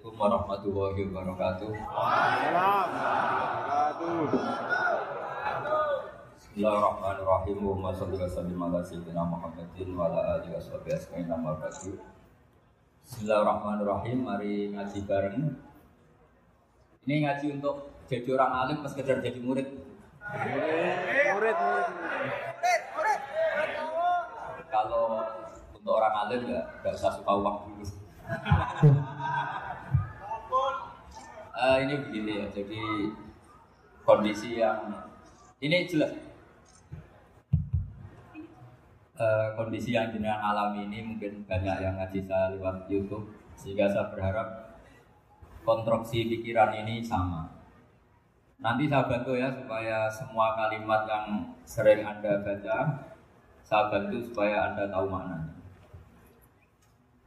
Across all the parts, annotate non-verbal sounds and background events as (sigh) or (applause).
Assalamualaikum warahmatullahi wabarakatuh. Bismillahirrahmanirrahim. Wa sholli wa sallim ala sayyidina Muhammadin wa ala alihi washabihi ajmain amma ba'du. Bismillahirrahmanirrahim. Mari ngaji bareng. Ini ngaji untuk jadi orang alim pas sekedar jadi murid. Murid, murid. Kalau untuk orang alim ya nggak usah suka uang dulu. Eh, ini begini ya, jadi kondisi yang ini jelas. Eh, kondisi yang jenengan alami ini mungkin banyak yang ngaji saya lewat YouTube, sehingga saya berharap konstruksi pikiran ini sama. Nanti saya bantu ya supaya semua kalimat yang sering anda baca, saya bantu supaya anda tahu maknanya.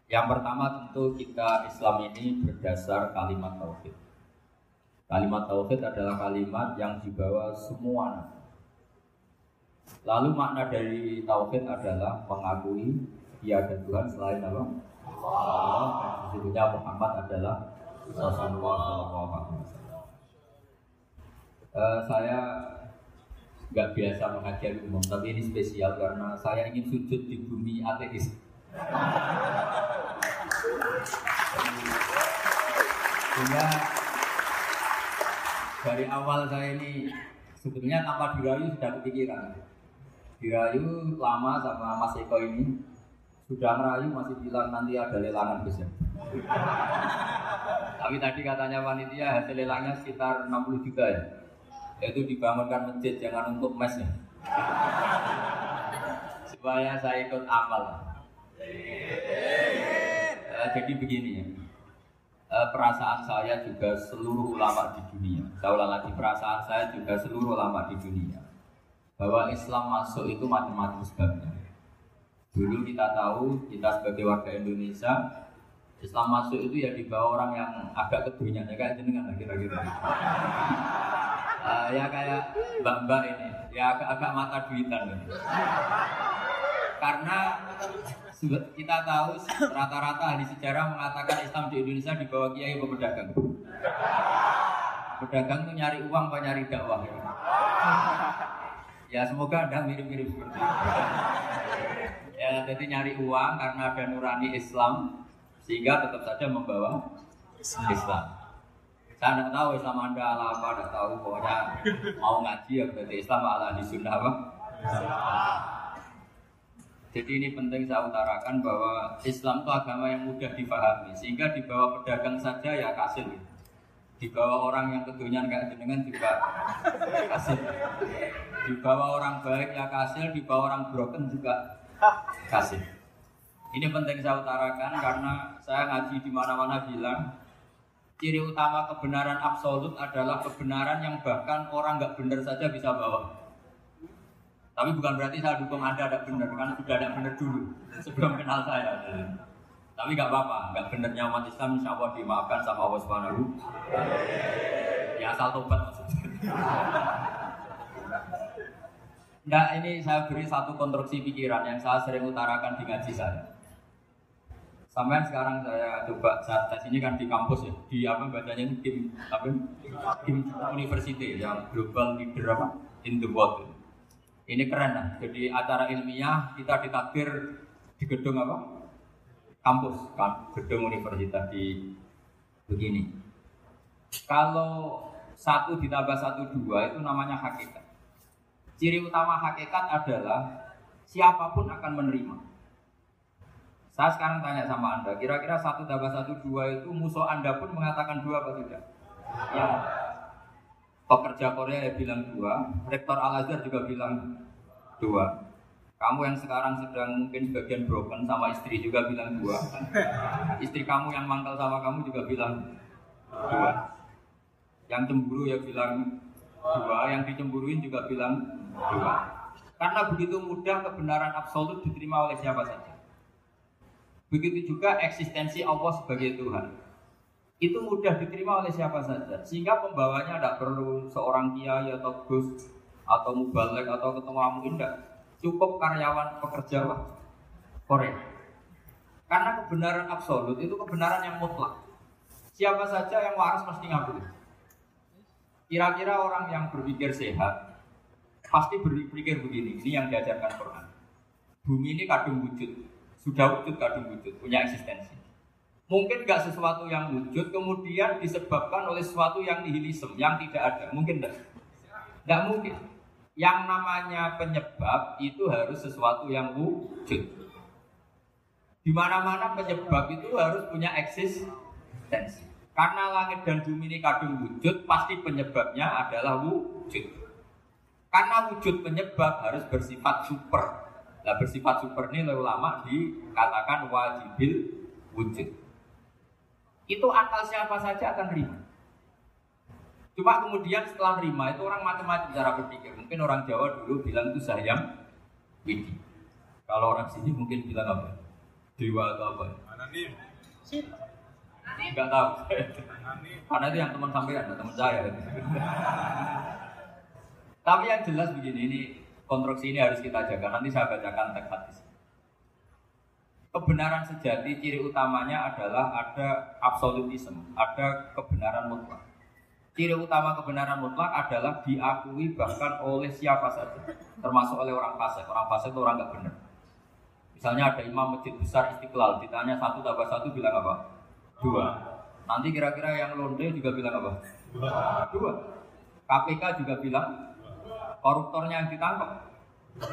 Yang pertama tentu kita Islam ini berdasar kalimat tauhid. Kalimat tauhid adalah kalimat yang dibawa semua nabi. Lalu makna dari tauhid adalah mengakui tiada Tuhan selain Allah. Allah dan Muhammad adalah Rasulullah. Eh, saya nggak biasa mengajar umum, tapi ini spesial karena saya ingin sujud di bumi ateis. Sehingga dari awal saya ini sebetulnya tanpa dirayu sudah kepikiran. Dirayu lama sama Mas Eko ini sudah merayu masih bilang nanti ada lelangan besar. Tapi tadi katanya panitia hasil lelangnya sekitar 60 juta ya. Yaitu dibangunkan masjid jangan untuk mes ya. Supaya saya ikut amal. Eh, jadi begini ya. Eh, perasaan saya juga seluruh ulama di dunia. Saya ulang lagi perasaan saya juga seluruh ulama di dunia. Bahwa Islam masuk itu macam-macam sebabnya. Dulu kita tahu kita sebagai warga Indonesia Islam masuk itu ya di bawah orang yang agak kedunian ya kayak jenengan lah kira-kira. Eh, ya kayak mbak-mbak ini, ya agak-agak mata duitan. ini. Karena kita tahu rata-rata ahli sejarah mengatakan Islam di Indonesia di bawah kiai atau pedagang. Pedagang tuh nyari uang apa nyari dakwah ya. Ya semoga anda mirip-mirip seperti itu. Ya jadi nyari uang karena ada nurani Islam sehingga tetap saja membawa Islam. Saya tidak tahu Islam anda ala apa, tidak tahu pokoknya mau ngaji ya berarti Islam ala di sunnah apa? Jadi ini penting saya utarakan bahwa Islam itu agama yang mudah dipahami sehingga di bawah pedagang saja ya kasih. Di bawah orang yang kedunian kayak jenengan juga kasih. Di bawah orang baik ya kasih, di bawah orang broken juga kasih. Ini penting saya utarakan karena saya ngaji di mana-mana bilang ciri utama kebenaran absolut adalah kebenaran yang bahkan orang nggak benar saja bisa bawa. Tapi bukan berarti saya dukung Anda ada benar, kan sudah ada benar dulu sebelum kenal saya. Tapi nggak apa-apa, nggak benernya umat Islam insya Allah dimaafkan sama Allah Subhanahu. Ya asal tobat. Nah ini saya beri satu konstruksi pikiran yang saya sering utarakan di ngaji saya. Sampai sekarang saya coba saat tes ini kan di kampus ya, di apa bacanya game apa? Game University yang global leader apa? In the world. Ini keren lah. Jadi acara ilmiah kita ditakdir di gedung apa? Kampus, kan? gedung universitas di begini. Kalau satu ditambah satu dua itu namanya hakikat. Ciri utama hakikat adalah siapa pun akan menerima. Saya sekarang tanya sama anda, kira-kira satu tambah satu dua itu musuh anda pun mengatakan dua apa tidak? Ya, pekerja Korea ya bilang dua, rektor Al Azhar juga bilang dua. Kamu yang sekarang sedang mungkin sebagian broken sama istri juga bilang dua. Istri kamu yang mangkal sama kamu juga bilang dua. Yang cemburu ya bilang dua, yang dicemburuin juga bilang dua. Karena begitu mudah kebenaran absolut diterima oleh siapa saja. Begitu juga eksistensi Allah sebagai Tuhan itu mudah diterima oleh siapa saja sehingga pembawanya tidak perlu seorang kiai atau gus atau mubalek atau ketua tidak cukup karyawan pekerja lah, Korea karena kebenaran absolut itu kebenaran yang mutlak Siapa saja yang waras pasti ngakui. Kira-kira orang yang berpikir sehat pasti berpikir begini. Ini yang diajarkan Quran. Bumi ini kadung wujud, sudah wujud kadung wujud, punya eksistensi. Mungkin nggak sesuatu yang wujud, kemudian disebabkan oleh sesuatu yang nihilisme, yang tidak ada. Mungkin enggak? Enggak mungkin. Yang namanya penyebab itu harus sesuatu yang wujud. Di mana-mana penyebab itu harus punya eksistensi. Karena langit dan bumi ini kadung wujud, pasti penyebabnya adalah wujud. Karena wujud penyebab harus bersifat super. Nah bersifat super ini oleh ulama dikatakan wajibil wujud. Itu akal siapa saja akan terima. Cuma kemudian setelah terima itu orang macam-macam cara berpikir. Mungkin orang Jawa dulu bilang itu sayang widi. Kalau orang sini mungkin bilang apa? Dewa atau apa? Anonim. Enggak tahu. Karena itu yang teman sampean, teman saya. Tapi yang jelas begini, ini konstruksi ini harus kita jaga. Nanti saya bacakan teks hadis. Kebenaran sejati ciri utamanya adalah ada absolutisme, ada kebenaran mutlak. Ciri utama kebenaran mutlak adalah diakui bahkan oleh siapa saja, termasuk oleh orang fasik. Orang fasik itu orang nggak benar. Misalnya ada imam masjid besar istiqlal, ditanya satu tambah satu bilang apa? Dua. Nanti kira-kira yang londe juga bilang apa? Dua. KPK juga bilang koruptornya yang ditangkap.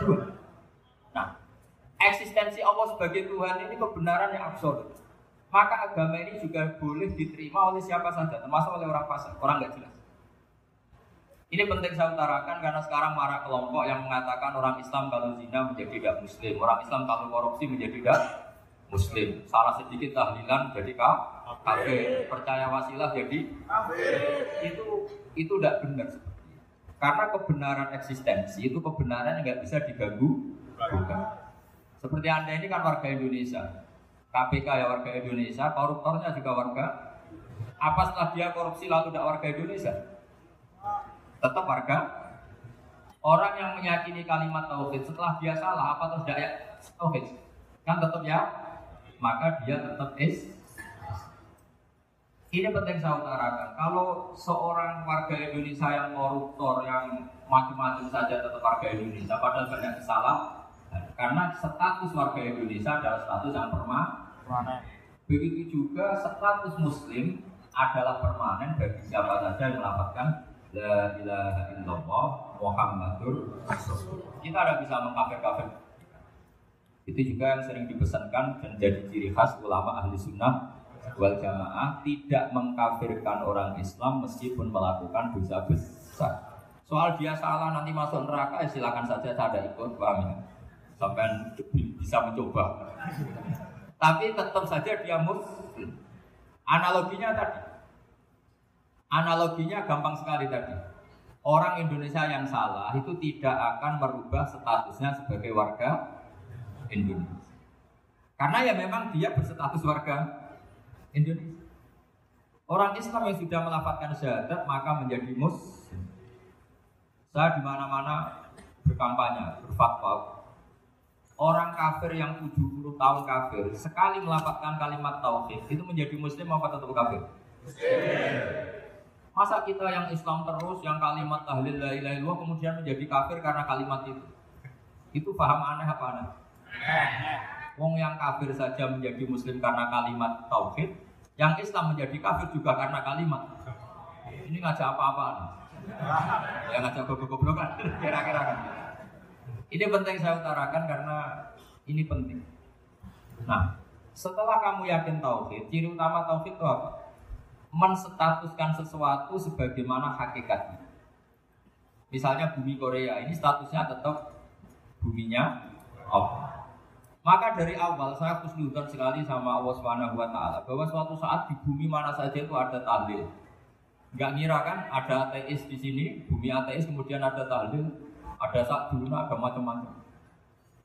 Dua. Eksistensi Allah sebagai Tuhan ini kebenaran yang absolut. Maka agama ini juga boleh diterima oleh siapa saja, termasuk oleh orang fasik, orang nggak jelas. Ini penting saya utarakan karena sekarang marah kelompok yang mengatakan orang Islam kalau zina menjadi tidak muslim, orang Islam kalau korupsi menjadi tidak muslim. Salah sedikit tahlilan jadi kafir, percaya wasilah jadi itu itu tidak benar Karena kebenaran eksistensi itu kebenaran yang nggak bisa diganggu bukan. Seperti anda ini kan warga Indonesia, KPK ya warga Indonesia, koruptornya juga warga. Apa setelah dia korupsi lalu tidak warga Indonesia? Tetap warga. Orang yang meyakini kalimat tauhid setelah dia salah apa terus tidak ya tauhid? Kan tetap ya, maka dia tetap is. Ini penting saya utarakan. Kalau seorang warga Indonesia yang koruptor, yang macam-macam saja tetap warga Indonesia, padahal banyak kesalahan, karena status warga Indonesia adalah status yang permanen. Begitu juga status Muslim adalah permanen bagi siapa saja yang melaporkan La ilaha illallah Muhammadur Kita ada bisa mengkafir-kafir. Itu juga yang sering dipesankan dan jadi ciri khas ulama ahli sunnah wal jamaah tidak mengkafirkan orang Islam meskipun melakukan dosa besar. Soal dia salah nanti masuk neraka ya silakan saja saya ada ikut paham ya sampai bisa mencoba. Tapi tetap saja dia muslim. Analoginya tadi. Analoginya gampang sekali tadi. Orang Indonesia yang salah itu tidak akan merubah statusnya sebagai warga Indonesia. Karena ya memang dia berstatus warga Indonesia. Orang Islam yang sudah melafatkan syahadat maka menjadi muslim. Saya di mana-mana berkampanye, berfatwa, orang kafir yang 70 tahun kafir sekali melafalkan kalimat tauhid itu menjadi muslim apa tetap kafir? Masa kita yang Islam terus yang kalimat tahlil la ilaha illallah kemudian menjadi kafir karena kalimat itu? Itu paham aneh apa aneh? Wong yang kafir saja menjadi muslim karena kalimat tauhid, yang Islam menjadi kafir juga karena kalimat. Ini ngajak apa-apaan? Ya ngajak goblok-goblokan (laughs) kira-kira kan. Ini penting saya utarakan karena ini penting. Nah, setelah kamu yakin tauhid, ciri utama tauhid itu apa? Menstatuskan sesuatu sebagaimana hakikatnya. Misalnya bumi Korea ini statusnya tetap buminya Allah. Maka dari awal saya khusnudan sekali sama Allah Subhanahu wa taala bahwa suatu saat di bumi mana saja itu ada tahlil. Enggak ngira kan ada ateis di sini, bumi ateis kemudian ada tahlil, ada sakduna, ada macam-macam.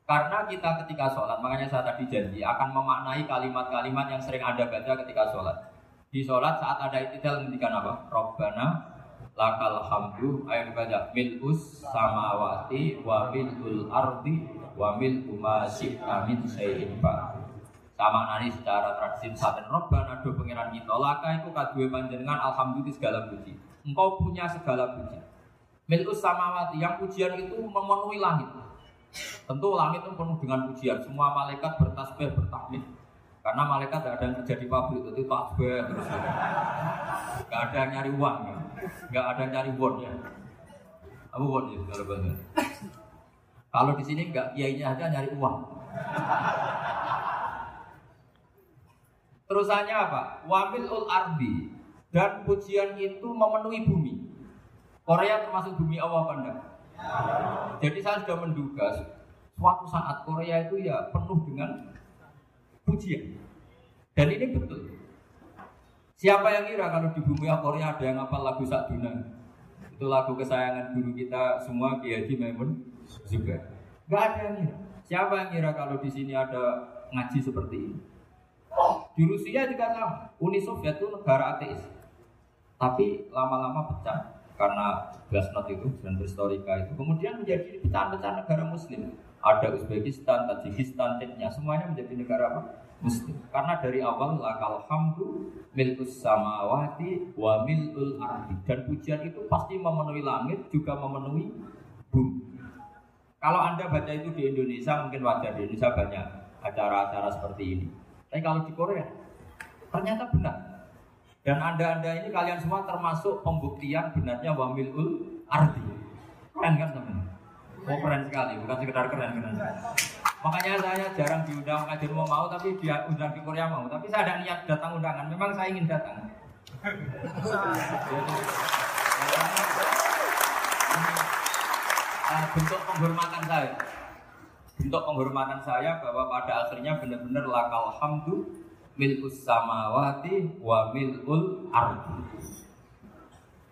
Karena kita ketika sholat, makanya saya tadi janji akan memaknai kalimat-kalimat yang sering Anda baca ketika sholat. Di sholat saat ada itidal ngendikan apa? Robbana lakal hamdu ayo dibaca milus samawati wa milul ardi wa mil ma syi'ta min syai'in sama nani secara tradisi saben robbana do pangeran kita laka iku kadue panjenengan alhamdulillah segala puji engkau punya segala puji Milkus samawati yang pujian itu memenuhi langit. Tentu langit itu penuh dengan pujian. Semua malaikat bertasbih bertakbir. Karena malaikat tidak ada yang kerja di pabrik itu tasbih terus nggak ada yang nyari uang ya. nggak ada yang nyari won ya. Apa won ya kalau bahasa? Kalau di sini nggak kiainya aja nyari uang. Terusannya apa? Wamil ul ardi dan pujian itu memenuhi bumi. Korea termasuk bumi Allah apa enggak? Jadi saya sudah menduga suatu saat Korea itu ya penuh dengan pujian. Dan ini betul. Siapa yang kira kalau di bumi Korea ada yang apa lagu Sakduna? Itu lagu kesayangan guru kita semua Kiai Haji Maimun juga. Gak ada yang kira. Siapa yang kira kalau di sini ada ngaji seperti ini? Di Rusia juga sama. Uni Soviet itu negara ateis. Tapi lama-lama pecah karena Glasnost itu dan Historika itu kemudian menjadi pecahan-pecahan negara Muslim. Ada Uzbekistan, Tajikistan, Chechnya, semuanya menjadi negara apa? Muslim. Karena dari awal lakal hamdu milkus samawati wa milul ardi dan pujian itu pasti memenuhi langit juga memenuhi bumi. Kalau anda baca itu di Indonesia mungkin wajar di Indonesia banyak acara-acara seperti ini. Tapi kalau di Korea, ternyata benar. Dan anda-anda ini kalian semua termasuk pembuktian benarnya wamilul ardi. Keren kan teman? Oh keren sekali, bukan sekedar keren keren. Makanya saya jarang diundang kajian mau mau, tapi dia undang di Korea mau. Tapi saya ada niat datang undangan. Memang saya ingin datang. Jadi, bentuk penghormatan saya bentuk penghormatan saya bahwa pada akhirnya benar-benar lakal hamdu milkus samawati wa milul ardi.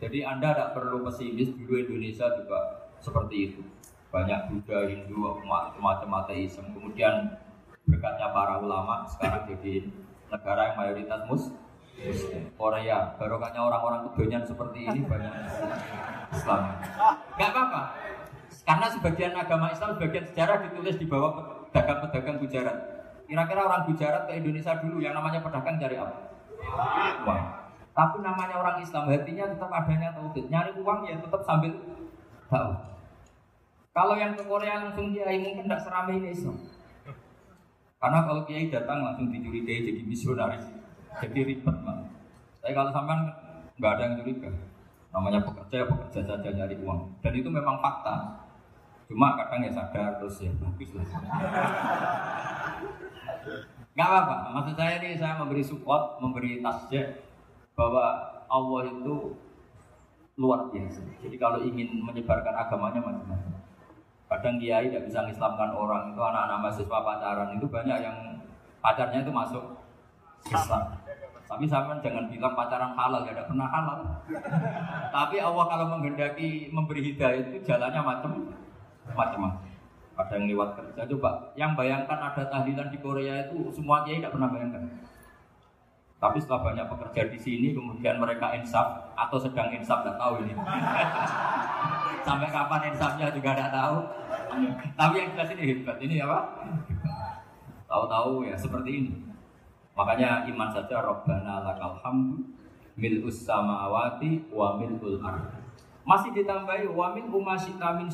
Jadi Anda tidak perlu pesimis dulu Indonesia juga seperti itu. Banyak Buddha, Hindu, macam ateisme. Kemudian berkatnya para ulama sekarang jadi negara yang mayoritas mus Korea, barokahnya orang-orang kedonyan seperti ini banyak Islam. Gak apa-apa, karena sebagian agama Islam, sebagian sejarah ditulis di bawah pedagang-pedagang Gujarat. Kira-kira orang Gujarat ke Indonesia dulu yang namanya pedagang cari apa? Uang. Tapi namanya orang Islam, hatinya tetap adanya tauhid. Nyari uang ya tetap sambil tahu. Kalau yang ke Korea langsung kiai mungkin tidak seramai ini Islam. Karena kalau kiai datang langsung dicurigai jadi misionaris, jadi ribet mah. Tapi kalau sampean nggak ada yang curiga, namanya pekerja ya pekerja saja nyari uang. Dan itu memang fakta. Cuma kadang ya sadar terus ya bagus lah. Gak apa-apa. Maksud saya ini saya memberi support, memberi tasjid bahwa Allah itu luar biasa. Jadi kalau ingin menyebarkan agamanya macam-macam. Kadang kiai tidak bisa mengislamkan orang itu anak-anak mahasiswa pacaran itu banyak yang pacarnya itu masuk Islam. Tapi sama jangan bilang pacaran halal ya tidak pernah halal. Tapi Allah kalau menghendaki memberi hidayah itu jalannya macam macam-macam. Ada yang lewat kerja coba. Yang bayangkan ada tahlilan di Korea itu semua kiai tidak pernah bayangkan. Tapi setelah banyak pekerja di sini, kemudian mereka insaf atau sedang insaf tidak tahu ini. (laughs) Sampai kapan insafnya juga tidak tahu. Tapi yang jelas ini hebat. Ini apa? Tahu-tahu ya seperti ini. Makanya iman saja Rabbana lakal hamdu mil'us samawati wa mil'ul ardi. Masih ditambahi wa min umasita min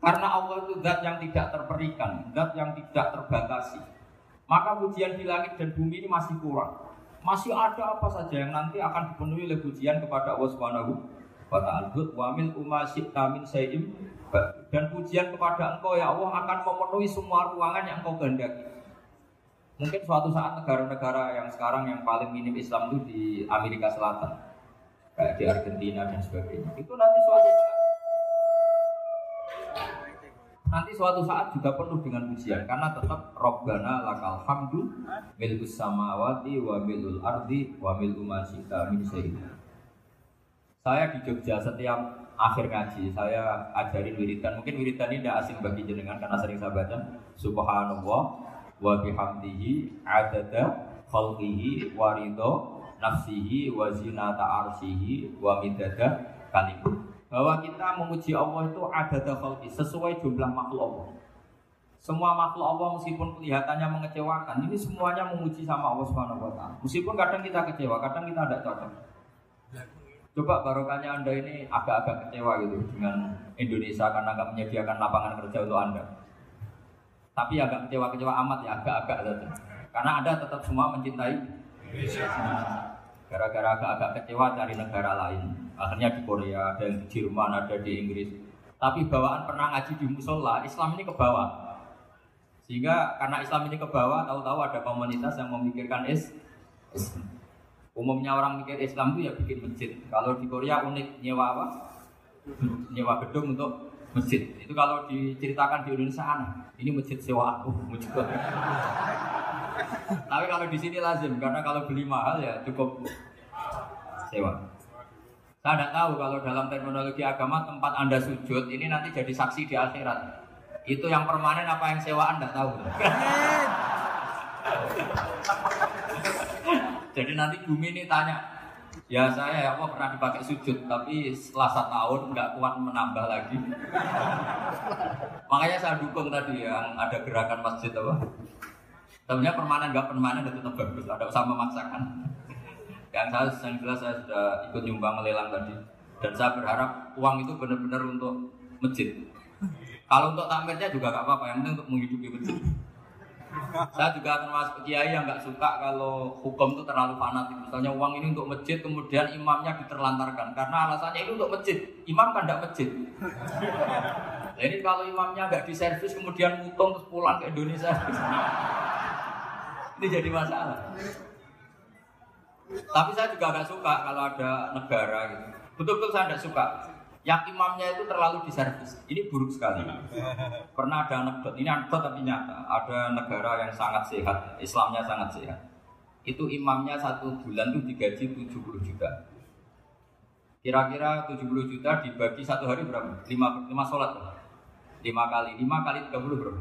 Karena Allah itu zat yang tidak terperikan, zat yang tidak terbatasi. Maka pujian di langit dan bumi ini masih kurang. Masih ada apa saja yang nanti akan dipenuhi oleh pujian kepada Allah Subhanahu wa ta'ala. Wa min umasita min syai'in dan pujian kepada Engkau ya Allah akan memenuhi semua ruangan yang Engkau kehendaki. Mungkin suatu saat negara-negara yang sekarang yang paling minim Islam itu di Amerika Selatan, kayak di Argentina dan sebagainya. Itu nanti suatu saat nanti suatu saat juga penuh dengan pujian karena tetap Robbana lakal hamdu milkus samawati wa milul ardi wa milu masita min Saya di Jogja setiap akhir ngaji saya ajarin wiridan. Mungkin wiridan ini tidak asing bagi jenengan karena sering saya baca. Subhanallah wa bihamdihi adada khalqihi wa nafsihi wa zinata arsihi wa midada kalimah bahwa kita memuji Allah itu ada khalqi sesuai jumlah makhluk Allah. Semua makhluk Allah meskipun kelihatannya mengecewakan, ini semuanya memuji sama Allah Subhanahu wa taala. Meskipun kadang kita kecewa, kadang kita tidak cocok. Coba barokahnya Anda ini agak-agak kecewa gitu dengan Indonesia karena nggak menyediakan lapangan kerja untuk Anda. Tapi agak kecewa-kecewa amat ya, agak-agak saja. Karena Anda tetap semua mencintai Gara-gara agak-agak kecewa cari negara lain. Akhirnya di Korea, ada yang di Jerman, ada di Inggris. Tapi bawaan pernah ngaji di musola, Islam ini ke bawah. Sehingga karena Islam ini ke bawah, tahu-tahu ada komunitas yang memikirkan is. Umumnya orang mikir Islam itu ya bikin masjid. Kalau di Korea unik nyewa apa? Nyewa gedung untuk masjid. Itu kalau diceritakan di Indonesia aneh. Ini masjid sewa aku. Tapi kalau di sini lazim karena kalau beli mahal ya cukup sewa. Saya tidak tahu kalau dalam terminologi agama tempat anda sujud ini nanti jadi saksi di akhirat. Itu yang permanen apa yang sewaan tidak tahu. jadi nanti bumi ini tanya, ya saya ya Allah pernah dipakai sujud, tapi setelah satu tahun nggak kuat menambah lagi. Makanya saya dukung tadi yang ada gerakan masjid apa Sebenarnya permanen nggak permanen itu tetap bagus, ada usah memaksakan. Yang saya yang jelas saya sudah ikut nyumbang lelang tadi dan saya berharap uang itu benar-benar untuk masjid. Kalau untuk takmirnya juga nggak apa-apa, yang penting untuk menghidupi masjid. Saya juga akan masuk kiai yang nggak suka kalau hukum itu terlalu fanatik. Misalnya uang ini untuk masjid, kemudian imamnya diterlantarkan karena alasannya ini untuk masjid. Imam kan tidak masjid. Nah ini kalau imamnya nggak diservis kemudian mutung terus pulang ke Indonesia. Ini jadi masalah. Tapi saya juga agak suka kalau ada negara gitu. Betul-betul saya tidak suka. Yang imamnya itu terlalu diservis. Ini buruk sekali. Pernah ada anekdot, ini anekdot tapi nyata. Ada negara yang sangat sehat, Islamnya sangat sehat. Itu imamnya satu bulan itu digaji 70 juta. Kira-kira 70 juta dibagi satu hari berapa? 5, 5 sholat. 5 kali, 5 kali 30 berapa?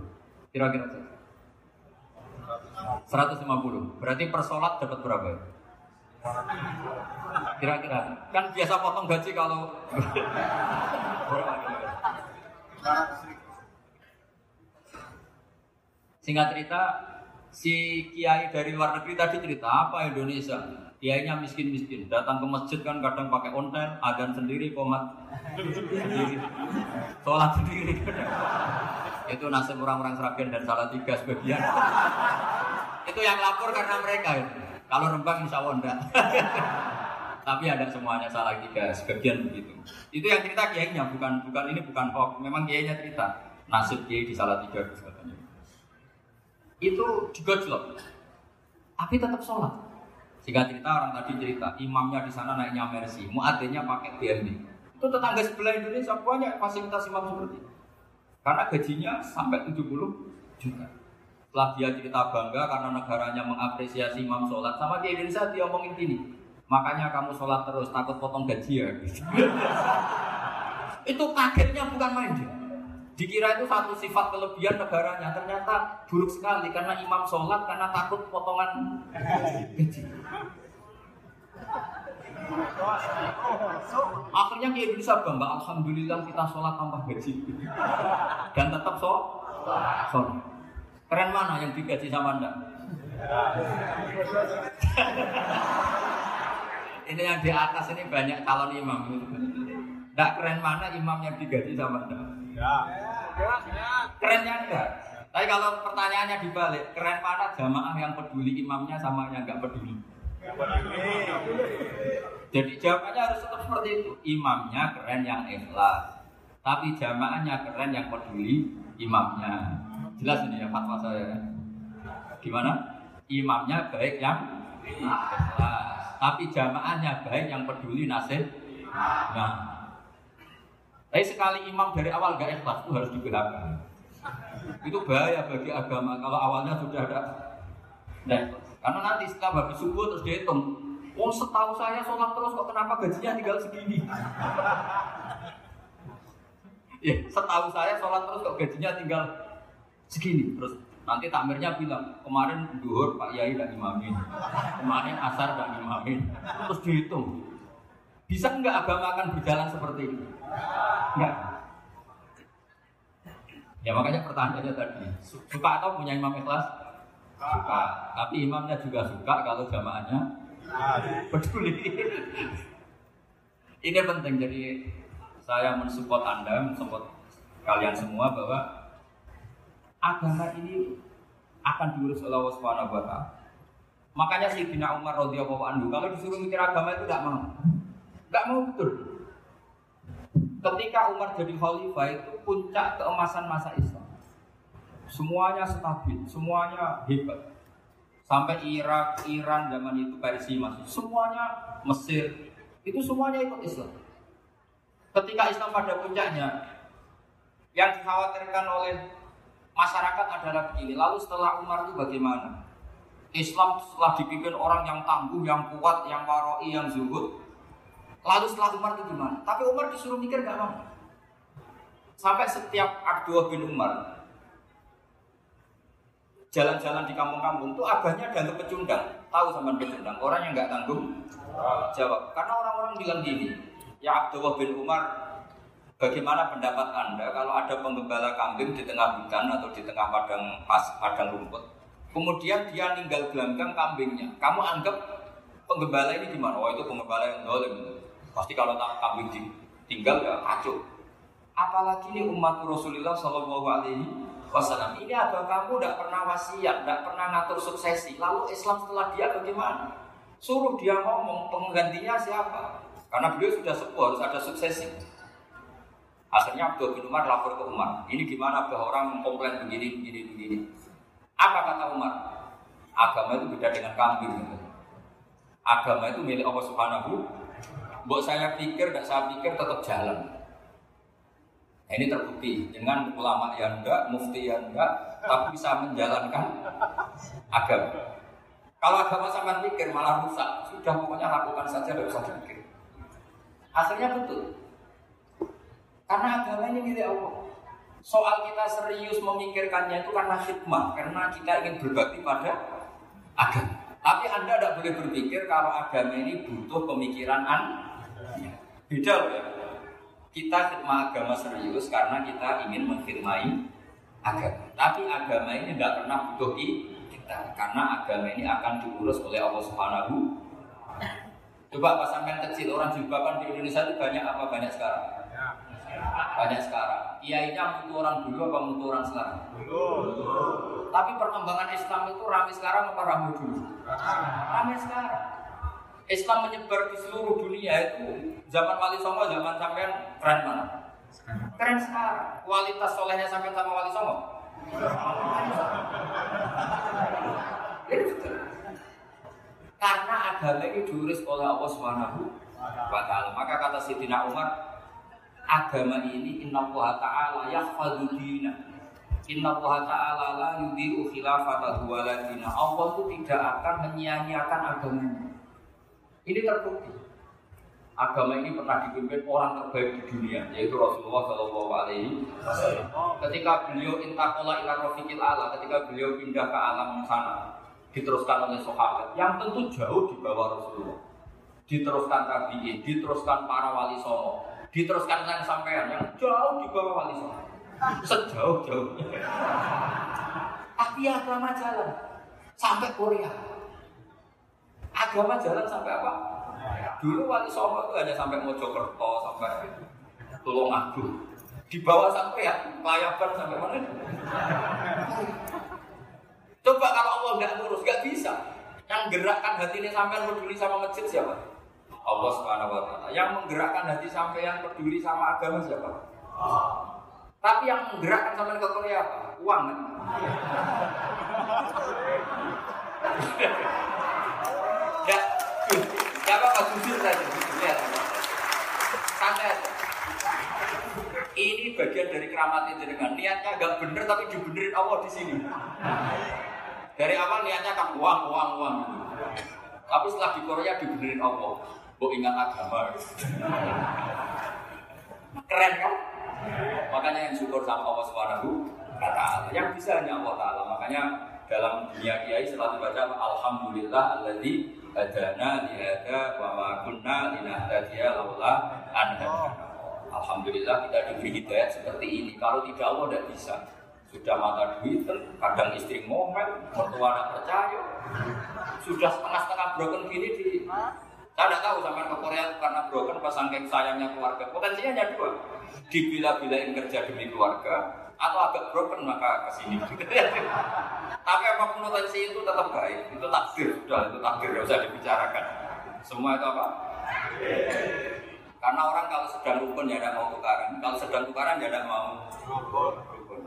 Kira-kira 150. Berarti per sholat dapat berapa? Kira-kira. Kan biasa potong gaji kalau Singkat cerita, si kiai dari luar negeri tadi cerita apa Indonesia? Kiainya miskin-miskin, datang ke masjid kan kadang pakai ontel, adan sendiri, komat sendiri, sholat sendiri. Itu nasib orang-orang Seragen dan salah tiga sebagian. Itu yang lapor karena mereka itu. Kalau Rembang insya Allah enggak. (laughs) Tapi ada semuanya salah tiga, sebagian begitu. Itu yang cerita kiainya, bukan bukan ini bukan hoax. Memang kiainya cerita nasib kiai di salah tiga katanya. Itu digojlok, tapi tetap sholat. Jika cerita orang tadi cerita, imamnya di sana naiknya Mercy, muadzinnya pakai BMW. Itu tetangga sebelah Indonesia banyak fasilitas imam seperti itu. Karena gajinya sampai 70 juta. Setelah dia cerita bangga karena negaranya mengapresiasi imam sholat, sama di Indonesia dia omongin gini, makanya kamu sholat terus takut potong gaji ya. (laughs) itu kagetnya bukan main dia. Dikira itu satu sifat kelebihan negaranya, ternyata buruk sekali karena imam sholat karena takut potongan gaji. Akhirnya di Indonesia bangga, Alhamdulillah kita sholat tambah gaji (laughs) dan tetap sholat. Keren mana yang digaji sama anda? ini yang di atas ini banyak calon imam. Tidak keren mana imam yang digaji sama anda? Kerennya enggak. Tapi kalau pertanyaannya dibalik, keren mana jamaah yang peduli imamnya sama yang nggak peduli? Jadi jawabannya harus tetap seperti itu. Imamnya keren yang ikhlas, tapi jamaahnya keren yang peduli imamnya. Jelas ini ya fatwa saya. Gimana? Imamnya baik yang ikhlas, tapi jamaahnya baik yang peduli nasib. Nah, tapi sekali imam dari awal gak ikhlas itu harus di belakang. Itu bahaya bagi agama kalau awalnya sudah ada. Nah, karena nanti setelah habis subuh terus dihitung. Oh setahu saya sholat terus kok kenapa gajinya tinggal segini? (laughs) ya, setahu saya sholat terus kok gajinya tinggal segini terus nanti takmirnya bilang kemarin duhur Pak Yai dan imamin kemarin asar dan imamin terus dihitung bisa nggak agama akan berjalan seperti ini? Enggak. Ya makanya pertanyaannya tadi, suka atau punya imam ikhlas? Suka. Tapi imamnya juga suka kalau jamaahnya peduli. Ini penting jadi saya mensupport Anda, mensupport kalian semua bahwa agama ini akan diurus oleh Allah Subhanahu wa taala. Makanya Sayyidina Umar radhiyallahu anhu kalau disuruh mikir agama itu tidak mau. Tidak mau betul. Ketika Umar jadi khalifah itu puncak keemasan masa Islam. Semuanya stabil, semuanya hebat. Sampai Irak, Iran zaman itu Persia masih, semuanya Mesir, itu semuanya ikut Islam. Ketika Islam pada puncaknya, yang dikhawatirkan oleh masyarakat adalah begini. Lalu setelah Umar itu bagaimana? Islam setelah dipimpin orang yang tangguh, yang kuat, yang waroi, yang zuhud, Lalu setelah Umar itu gimana? Tapi Umar disuruh mikir gak mau. Sampai setiap Abdullah bin Umar jalan-jalan di kampung-kampung itu abahnya dianggap pecundang. Tahu sama pecundang? Orang yang nggak tanggung jawab. Karena orang-orang bilang gini, ya Abdullah bin Umar, bagaimana pendapat anda kalau ada penggembala kambing di tengah hutan atau di tengah padang pas padang rumput, kemudian dia ninggal gelanggang kambingnya, kamu anggap penggembala ini gimana? Oh itu penggembala yang dolim. Pasti kalau tak kambing tinggal ya kacau. Apalagi ini umat Rasulullah Shallallahu Alaihi Wasallam. Ini ada kamu tidak pernah wasiat, tidak pernah ngatur suksesi. Lalu Islam setelah dia bagaimana? Suruh dia ngomong penggantinya siapa? Karena beliau sudah sepuh harus ada suksesi. Akhirnya Abdul bin Umar lapor ke Umar. Ini gimana bahwa orang mengkomplain begini, begini, begini. Apa kata Umar? Agama itu beda dengan kambing. Agama itu milik Allah Subhanahu Buat saya pikir, tidak saya pikir tetap jalan. Nah, ini terbukti dengan ulama yang enggak, mufti yang enggak, tapi bisa menjalankan agama. Kalau agama sama pikir malah rusak, sudah pokoknya lakukan saja, tidak usah pikir. Akhirnya betul. Karena agama ini milik Allah. Soal kita serius memikirkannya itu karena hikmah, karena kita ingin berbakti pada agama. Tapi Anda tidak boleh berpikir kalau agama ini butuh pemikiran Anda. Beda loh ya. Kita khidmah agama serius karena kita ingin mengkhidmati agama. Tapi agama ini tidak pernah butuh kita karena agama ini akan diurus oleh Allah Subhanahu. Coba pas sampai kecil orang jilbaban di Indonesia itu banyak apa banyak sekarang? Banyak sekarang. Kiainya mutu orang dulu apa mutu orang sekarang? Tapi perkembangan Islam itu ramai sekarang apa ramai dulu? Ramai sekarang. Islam menyebar di seluruh dunia itu zaman Wali Songo, zaman sampean keren mana? Keren sekarang. Kualitas solehnya sampai sama Wali Songo. Karena agama ini diurus oleh Allah Subhanahu wa taala. Maka kata Sayyidina Umar, agama ini inna Allah ta'ala yahfadhu dina. Inna Allah ta'ala la yudhi'u khilafata waladina. Allah itu tidak akan menyia-nyiakan agamanya. Ini terbukti. Agama ini pernah dipimpin orang terbaik di dunia, yaitu Rasulullah Shallallahu Alaihi Wasallam. Ketika beliau intakola ila rofiqil ala, ketika beliau pindah ke alam sana, diteruskan oleh sahabat yang tentu jauh di bawah Rasulullah. Diteruskan tabiin, diteruskan para wali songo, diteruskan yang sampean yang jauh di bawah wali songo. Sejauh-jauh. Tapi agama jalan sampai Korea. Agama jalan sampai apa? Dulu wali songo itu hanya sampai Mojokerto, sampai Tulung Agung. Di bawah sampai ya, Payaban sampai mana? Coba kalau Allah nggak ngurus, nggak bisa. Yang gerakkan hati ini sampai peduli sama masjid siapa? Allah Subhanahu wa taala. Yang menggerakkan hati sampai yang peduli sama agama siapa? Tapi yang menggerakkan sampai ke Korea apa? Uang kan? Ya, ya apa-apa jujur saja, lihat. Santai. Ini bagian dari keramat itu dengan niatnya agak bener tapi dibenerin Allah di sini. Dari awal niatnya kan uang, uang, uang. Tapi setelah di Korea dibenerin Allah. Bu ingat agama. Keren kan? Makanya yang syukur sama Allah Subhanahu wa taala. Yang bisa hanya Allah taala. Makanya dalam dunia kiai selalu baca alhamdulillah alladzi hadana li hada wa ma kunna linahtadiya laula an Alhamdulillah kita diberi hidayat seperti ini. Kalau tidak Allah tidak bisa. Sudah mata duit, kadang istri ngomel, mertua tidak percaya. Sudah setengah-setengah broken gini di saya tidak tahu sampai ke Korea karena broken pas saking sayangnya keluarga. Potensinya hanya dua. Dibila-bilain kerja demi keluarga atau agak broken maka ke sini. (laughs) Tapi apa pun potensi itu tetap baik. Itu takdir sudah, itu takdir tidak usah dibicarakan. Semua itu apa? Karena orang kalau sedang rukun ya tidak mau tukaran, kalau sedang tukaran ya tidak mau rukun.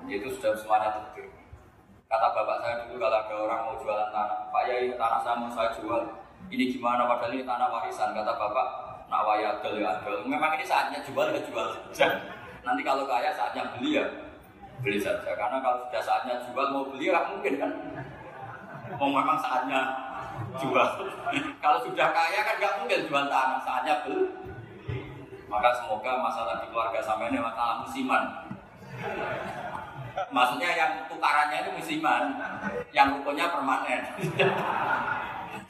Itu sudah semuanya takdir. Kata bapak saya dulu kalau ada orang mau jualan tanah, Pak Yai tanah saya mau saya jual, ini gimana? Padahal ini tanah warisan kata bapak. Nak waya adel ya adel. Memang ini saatnya jual ya jual saja. Nanti kalau kaya saatnya beli ya beli saja. Karena kalau sudah saatnya jual mau beli ya mungkin kan? Mau memang saatnya jual. (laughs) Kalau sudah kaya kan nggak mungkin jual tanah saatnya beli. Maka semoga masalah di keluarga sama ini masalah musiman. Maksudnya yang tukarannya itu musiman. Yang rukunnya permanen (laughs)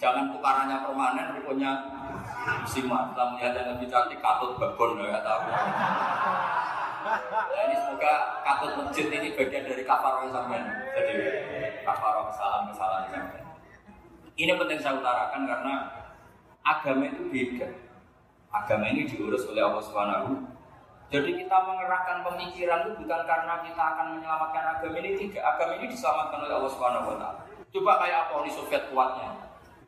Jangan tukarannya permanen, rukunnya musiman. Setelah melihat yang lebih cantik, katut babon, ya tahu. Nah, ini semoga katut masjid ini bagian dari kafaroh sampean. Jadi kafaroh kesalahan-kesalahan sampean. Ini penting saya utarakan karena agama itu beda. Agama ini diurus oleh Allah Subhanahu. Jadi kita mengerahkan pemikiran itu bukan karena kita akan menyelamatkan agama ini tidak. Agama ini diselamatkan oleh Allah Subhanahu. Coba kayak apa Uni Soviet kuatnya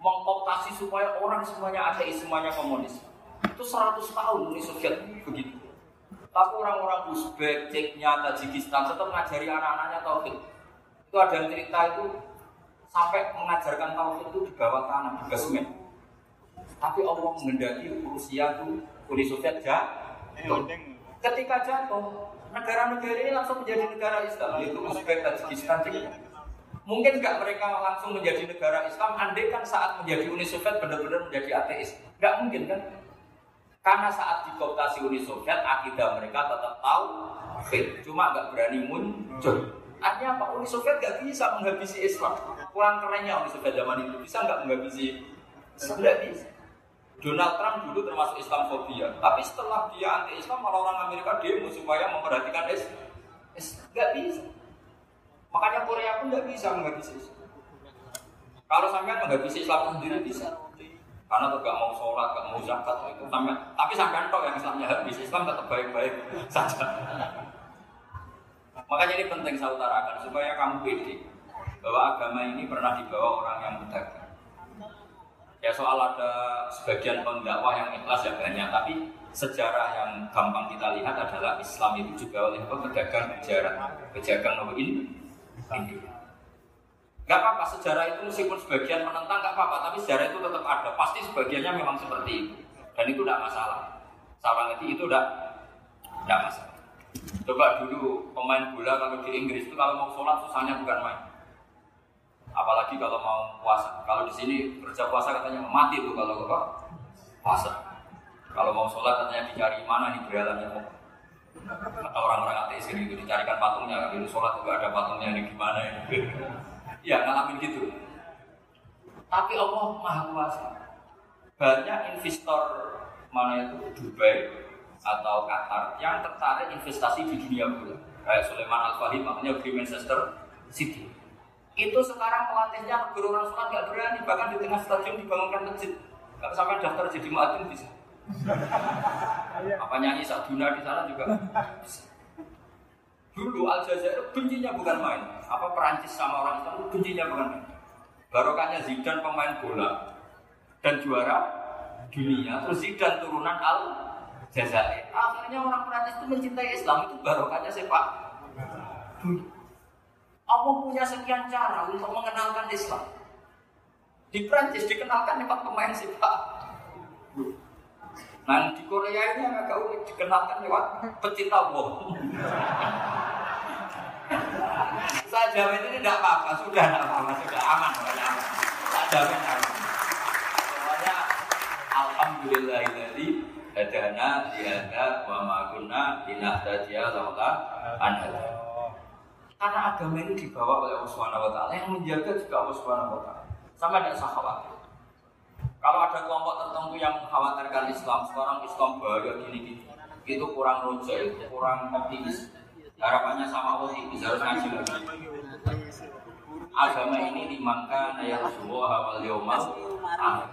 mengkooptasi supaya orang semuanya ateis, semuanya komunis. Itu 100 tahun Uni Soviet begitu. Tapi orang-orang Uzbek, Ceknya, Tajikistan tetap mengajari anak-anaknya tauhid. Itu ada yang cerita itu sampai mengajarkan tauhid itu di bawah tanah, di basement. Tapi Allah mengendaki Rusia itu Uni Soviet jatuh. Ketika jatuh, negara-negara ini langsung menjadi negara Islam, yaitu Uzbek, Tajikistan, Ceknya. Mungkin nggak mereka langsung menjadi negara Islam, andai kan saat menjadi Uni Soviet benar-benar menjadi ateis. Nggak mungkin kan? Karena saat dikooptasi Uni Soviet, akidah mereka tetap tahu, cuma nggak berani muncul. Artinya apa? Uni Soviet nggak bisa menghabisi Islam. Kurang kerennya Uni Soviet zaman itu bisa nggak menghabisi Islam? Nggak bisa. Donald Trump dulu termasuk Islamfobia, tapi setelah dia anti Islam, malah orang Amerika demo supaya memperhatikan Islam. Nggak bisa. Makanya Korea pun nggak bisa menghabisi Islam. Kalau sampai menghabisi Islam sendiri bisa. Karena tuh gak mau sholat, gak mau zakat itu sampai. Tapi sampai toh yang Islamnya habis, Islam tetap baik-baik (laughs) saja. Makanya ini penting saya utarakan supaya kamu pede bahwa agama ini pernah dibawa orang yang berdagang. Ya soal ada sebagian pendakwah yang ikhlas ya banyak, tapi sejarah yang gampang kita lihat adalah Islam itu juga oleh pedagang pejaran, pedagang nomor ini Gak apa-apa, sejarah itu meskipun sebagian menentang gak apa-apa, tapi sejarah itu tetap ada. Pasti sebagiannya memang seperti itu. Dan itu tidak masalah. Sama ngerti itu tidak tidak masalah. Coba dulu pemain bola kalau di Inggris itu kalau mau sholat susahnya bukan main. Apalagi kalau mau puasa. Kalau di sini kerja puasa katanya mati tuh kalau apa? Puasa. Kalau mau sholat katanya dicari mana nih beralamnya atau orang-orang ateis itu dicarikan patungnya dulu sholat juga ada patungnya ini gimana ini (laughs) ya ngalamin gitu. Tapi Allah maha kuasa. Banyak investor mana itu? Dubai atau Qatar yang tertarik investasi di dunia bola kayak Sulaiman Al Fahim makanya di Manchester City. Itu sekarang pelatihnya guru orang sholat gak berani. Bahkan di tengah stadion dibangunkan masjid. Kalau sampai daftar jadi muadzin bisa apa nyanyi Saduna di sana juga Dulu Aljazair bencinya bukan main. Apa Perancis sama orang Islam bencinya bukan main. Barokahnya Zidane pemain bola dan juara dunia. Terus Zidane turunan Al Jazair. Akhirnya orang Perancis itu mencintai Islam itu barokahnya sepak. Allah punya sekian cara untuk mengenalkan Islam. Di Perancis dikenalkan lewat pemain sepak. Nah di Korea ini yang agak unik dikenalkan lewat pecinta bom. Saya jamin ini tidak apa-apa, sudah tidak apa-apa, sudah aman, sudah aman. Jamin aman. Pokoknya Alhamdulillah ini hadana dihada wa ma kunna linahtadiya laula an Karena agama ini dibawa oleh Allah taala yang menjaga juga Allah taala. Sama dengan sahabat. Kalau ada kelompok tertentu yang mengkhawatirkan Islam, sekarang Islam bahaya gini-gini. itu kurang roja, itu kurang optimis. Harapannya sama optimis harus ngaji lagi. Agama ini dimangka naya semua awal yomal.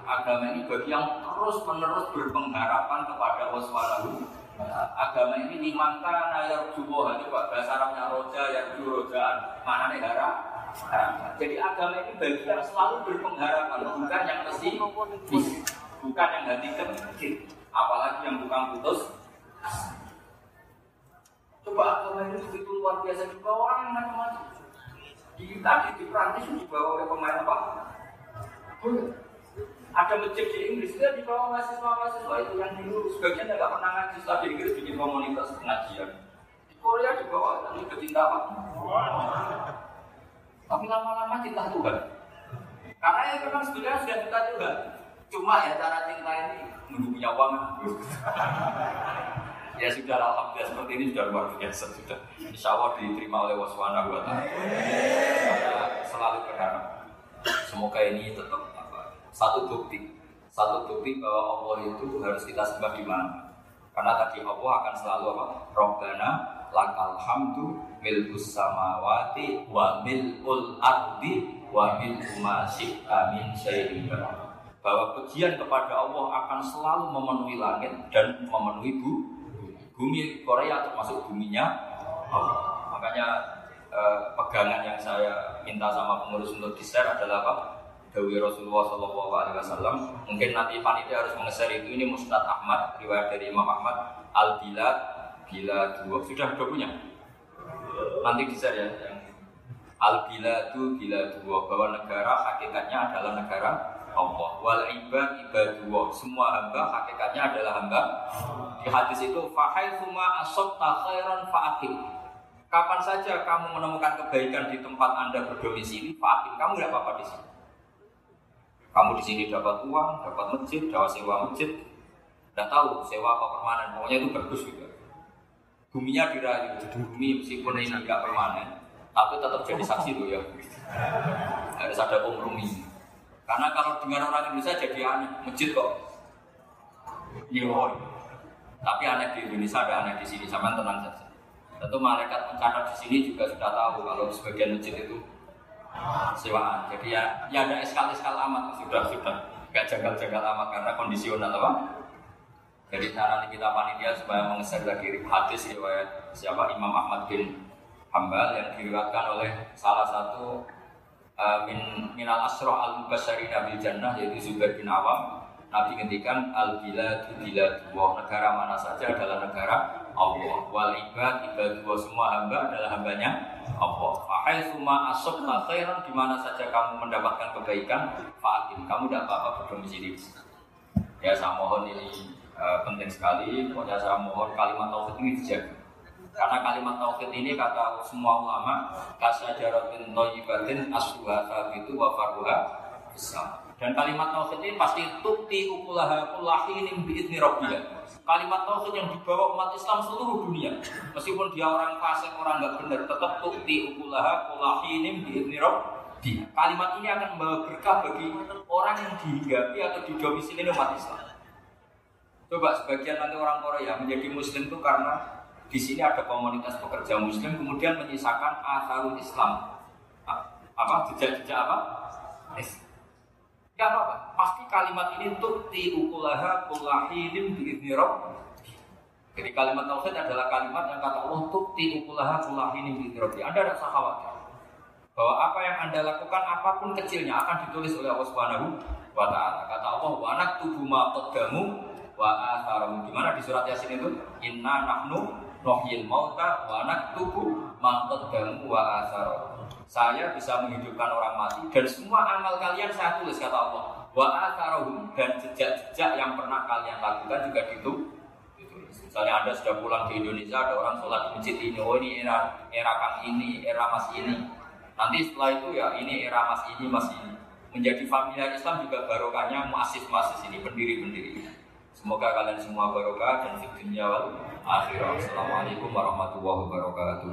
Agama ini bagi yang terus menerus berpengharapan kepada Allah Subhanahu agama ini dimangka naya jubo itu bahasa Arabnya roja ya rojaan mana nih harap jadi agama ini bagi yang selalu berpengharapan bukan yang pesimis bukan yang hati kecil apalagi yang bukan putus. Coba agama ini begitu luar biasa juga orang yang macam-macam. Di tadi di Prancis dibawa oleh pemain apa? Ada masjid di Inggris dia di bawah mahasiswa-mahasiswa itu yang dulu. Sebagian nggak pernah ngaji setelah di Inggris bikin komunitas pengajian. Di Korea di bawah tapi kecinta apa? Tapi lama-lama cinta Tuhan. Karena yang memang sebenarnya sudah cinta Tuhan. Cuma ya cara cinta ini menunggu punya uang. (laughs) ya sudah alhamdulillah seperti ini sudah luar biasa sudah. Insya Allah diterima oleh waswana buat Saya selalu berharap semoga ini tetap satu bukti satu bukti bahwa Allah itu harus kita sembah di mana karena tadi Allah akan selalu apa Robbana lakal hamdu milkus samawati wa milul ardi wa milku ma min syai'in bahwa pujian kepada Allah akan selalu memenuhi langit dan memenuhi bumi bumi Korea termasuk buminya Allah. makanya eh, pegangan yang saya minta sama pengurus untuk di share adalah apa Dawi Rasulullah Shallallahu Alaihi Wasallam. Mungkin nanti panitia harus mengeser itu. Ini Musnad Ahmad, riwayat dari Imam Ahmad. Al Bilad, bila dua sudah sudah punya. Nanti share ya. Yang Al bila dua bahwa negara hakikatnya adalah negara Allah. Wal ibad ibadullah. Semua hamba hakikatnya adalah hamba. Di hadis itu fahai suma asok khairan fa'akim. Kapan saja kamu menemukan kebaikan di tempat anda berdomisili, fa'akim. Kamu tidak apa-apa di sini. Kamu di sini dapat uang, dapat masjid, dapat sewa masjid, tidak tahu sewa apa permanen, pokoknya itu bagus juga. Buminya dirayu, bumi meskipun ini tidak permanen, tapi tetap jadi saksi tuh ya. Harus ada kompromi. Karena kalau dengar orang Indonesia jadi aneh, masjid kok. Iya, tapi aneh di Indonesia ada aneh di sini, sama tenang saja. Tentu malaikat pencatat di sini juga sudah tahu kalau sebagian masjid itu sewaan. Jadi ya, ya ada eskal-eskal amat sudah sudah nggak jagal-jagal amat karena kondisional apa? Jadi cara kita panitia supaya mengeser lagi hadis riwayat siapa? Imam Ahmad bin Hambal yang diriwayatkan oleh salah satu uh, min minal asroh al mubasyari nabi jannah yaitu Zubair bin Awam. Nabi ngendikan al bila bila dua negara mana saja adalah negara Allah. Wal ibad ibad semua hamba adalah hambanya Allah. Fahai suma asok khairan di mana saja kamu mendapatkan kebaikan, fa'atim kamu tidak apa-apa berdomisili Ya saya mohon ini uh, penting sekali. Pokoknya saya mohon kalimat tauhid ini dijaga. Karena kalimat tauhid ini kata semua ulama kasajaratin toyibatin asluha itu wa faruha Dan kalimat tauhid ini pasti tukti ukulaha kullahinim biidni rabbiyah kalimat tauhid yang dibawa umat Islam seluruh dunia. Meskipun dia orang fasik, orang nggak benar, tetap tukti ukulaha kulahinim di di Kalimat ini akan membawa berkah bagi orang yang dihinggapi atau didomisili umat Islam. Coba sebagian nanti orang Korea menjadi Muslim itu karena di sini ada komunitas pekerja Muslim, kemudian menyisakan asarul Islam. Apa jejak-jejak apa? Islam. Gak apa-apa. Pasti kalimat ini tukti ukulaha kulahidin biidni Jadi kalimat tauhid adalah kalimat yang kata Allah tukti ukulaha kulahidin biidni rabbi. Anda tidak usah khawatir bahwa apa yang anda lakukan apa pun kecilnya akan ditulis oleh Allah Subhanahu wa taala. Kata Allah wa naktubu ma wa atharum. Di mana di surat Yasin itu? Inna nahnu nuhyil mauta wa naktubu ma qaddamu wa atharum. Saya bisa menghidupkan orang mati dan semua amal kalian saya tulis kata Allah. Wa atharohum dan jejak-jejak yang pernah kalian lakukan juga ditulis. Misalnya anda sudah pulang ke Indonesia ada orang sholat di masjid ini oh ini era era kang ini era mas ini. Nanti setelah itu ya ini era mas ini mas ini. Menjadi familiar Islam juga barokahnya muasis-muasis ini pendiri-pendiri semoga kalian semua barokah dan fitnya wal akhirah. Assalamualaikum warahmatullahi wabarakatuh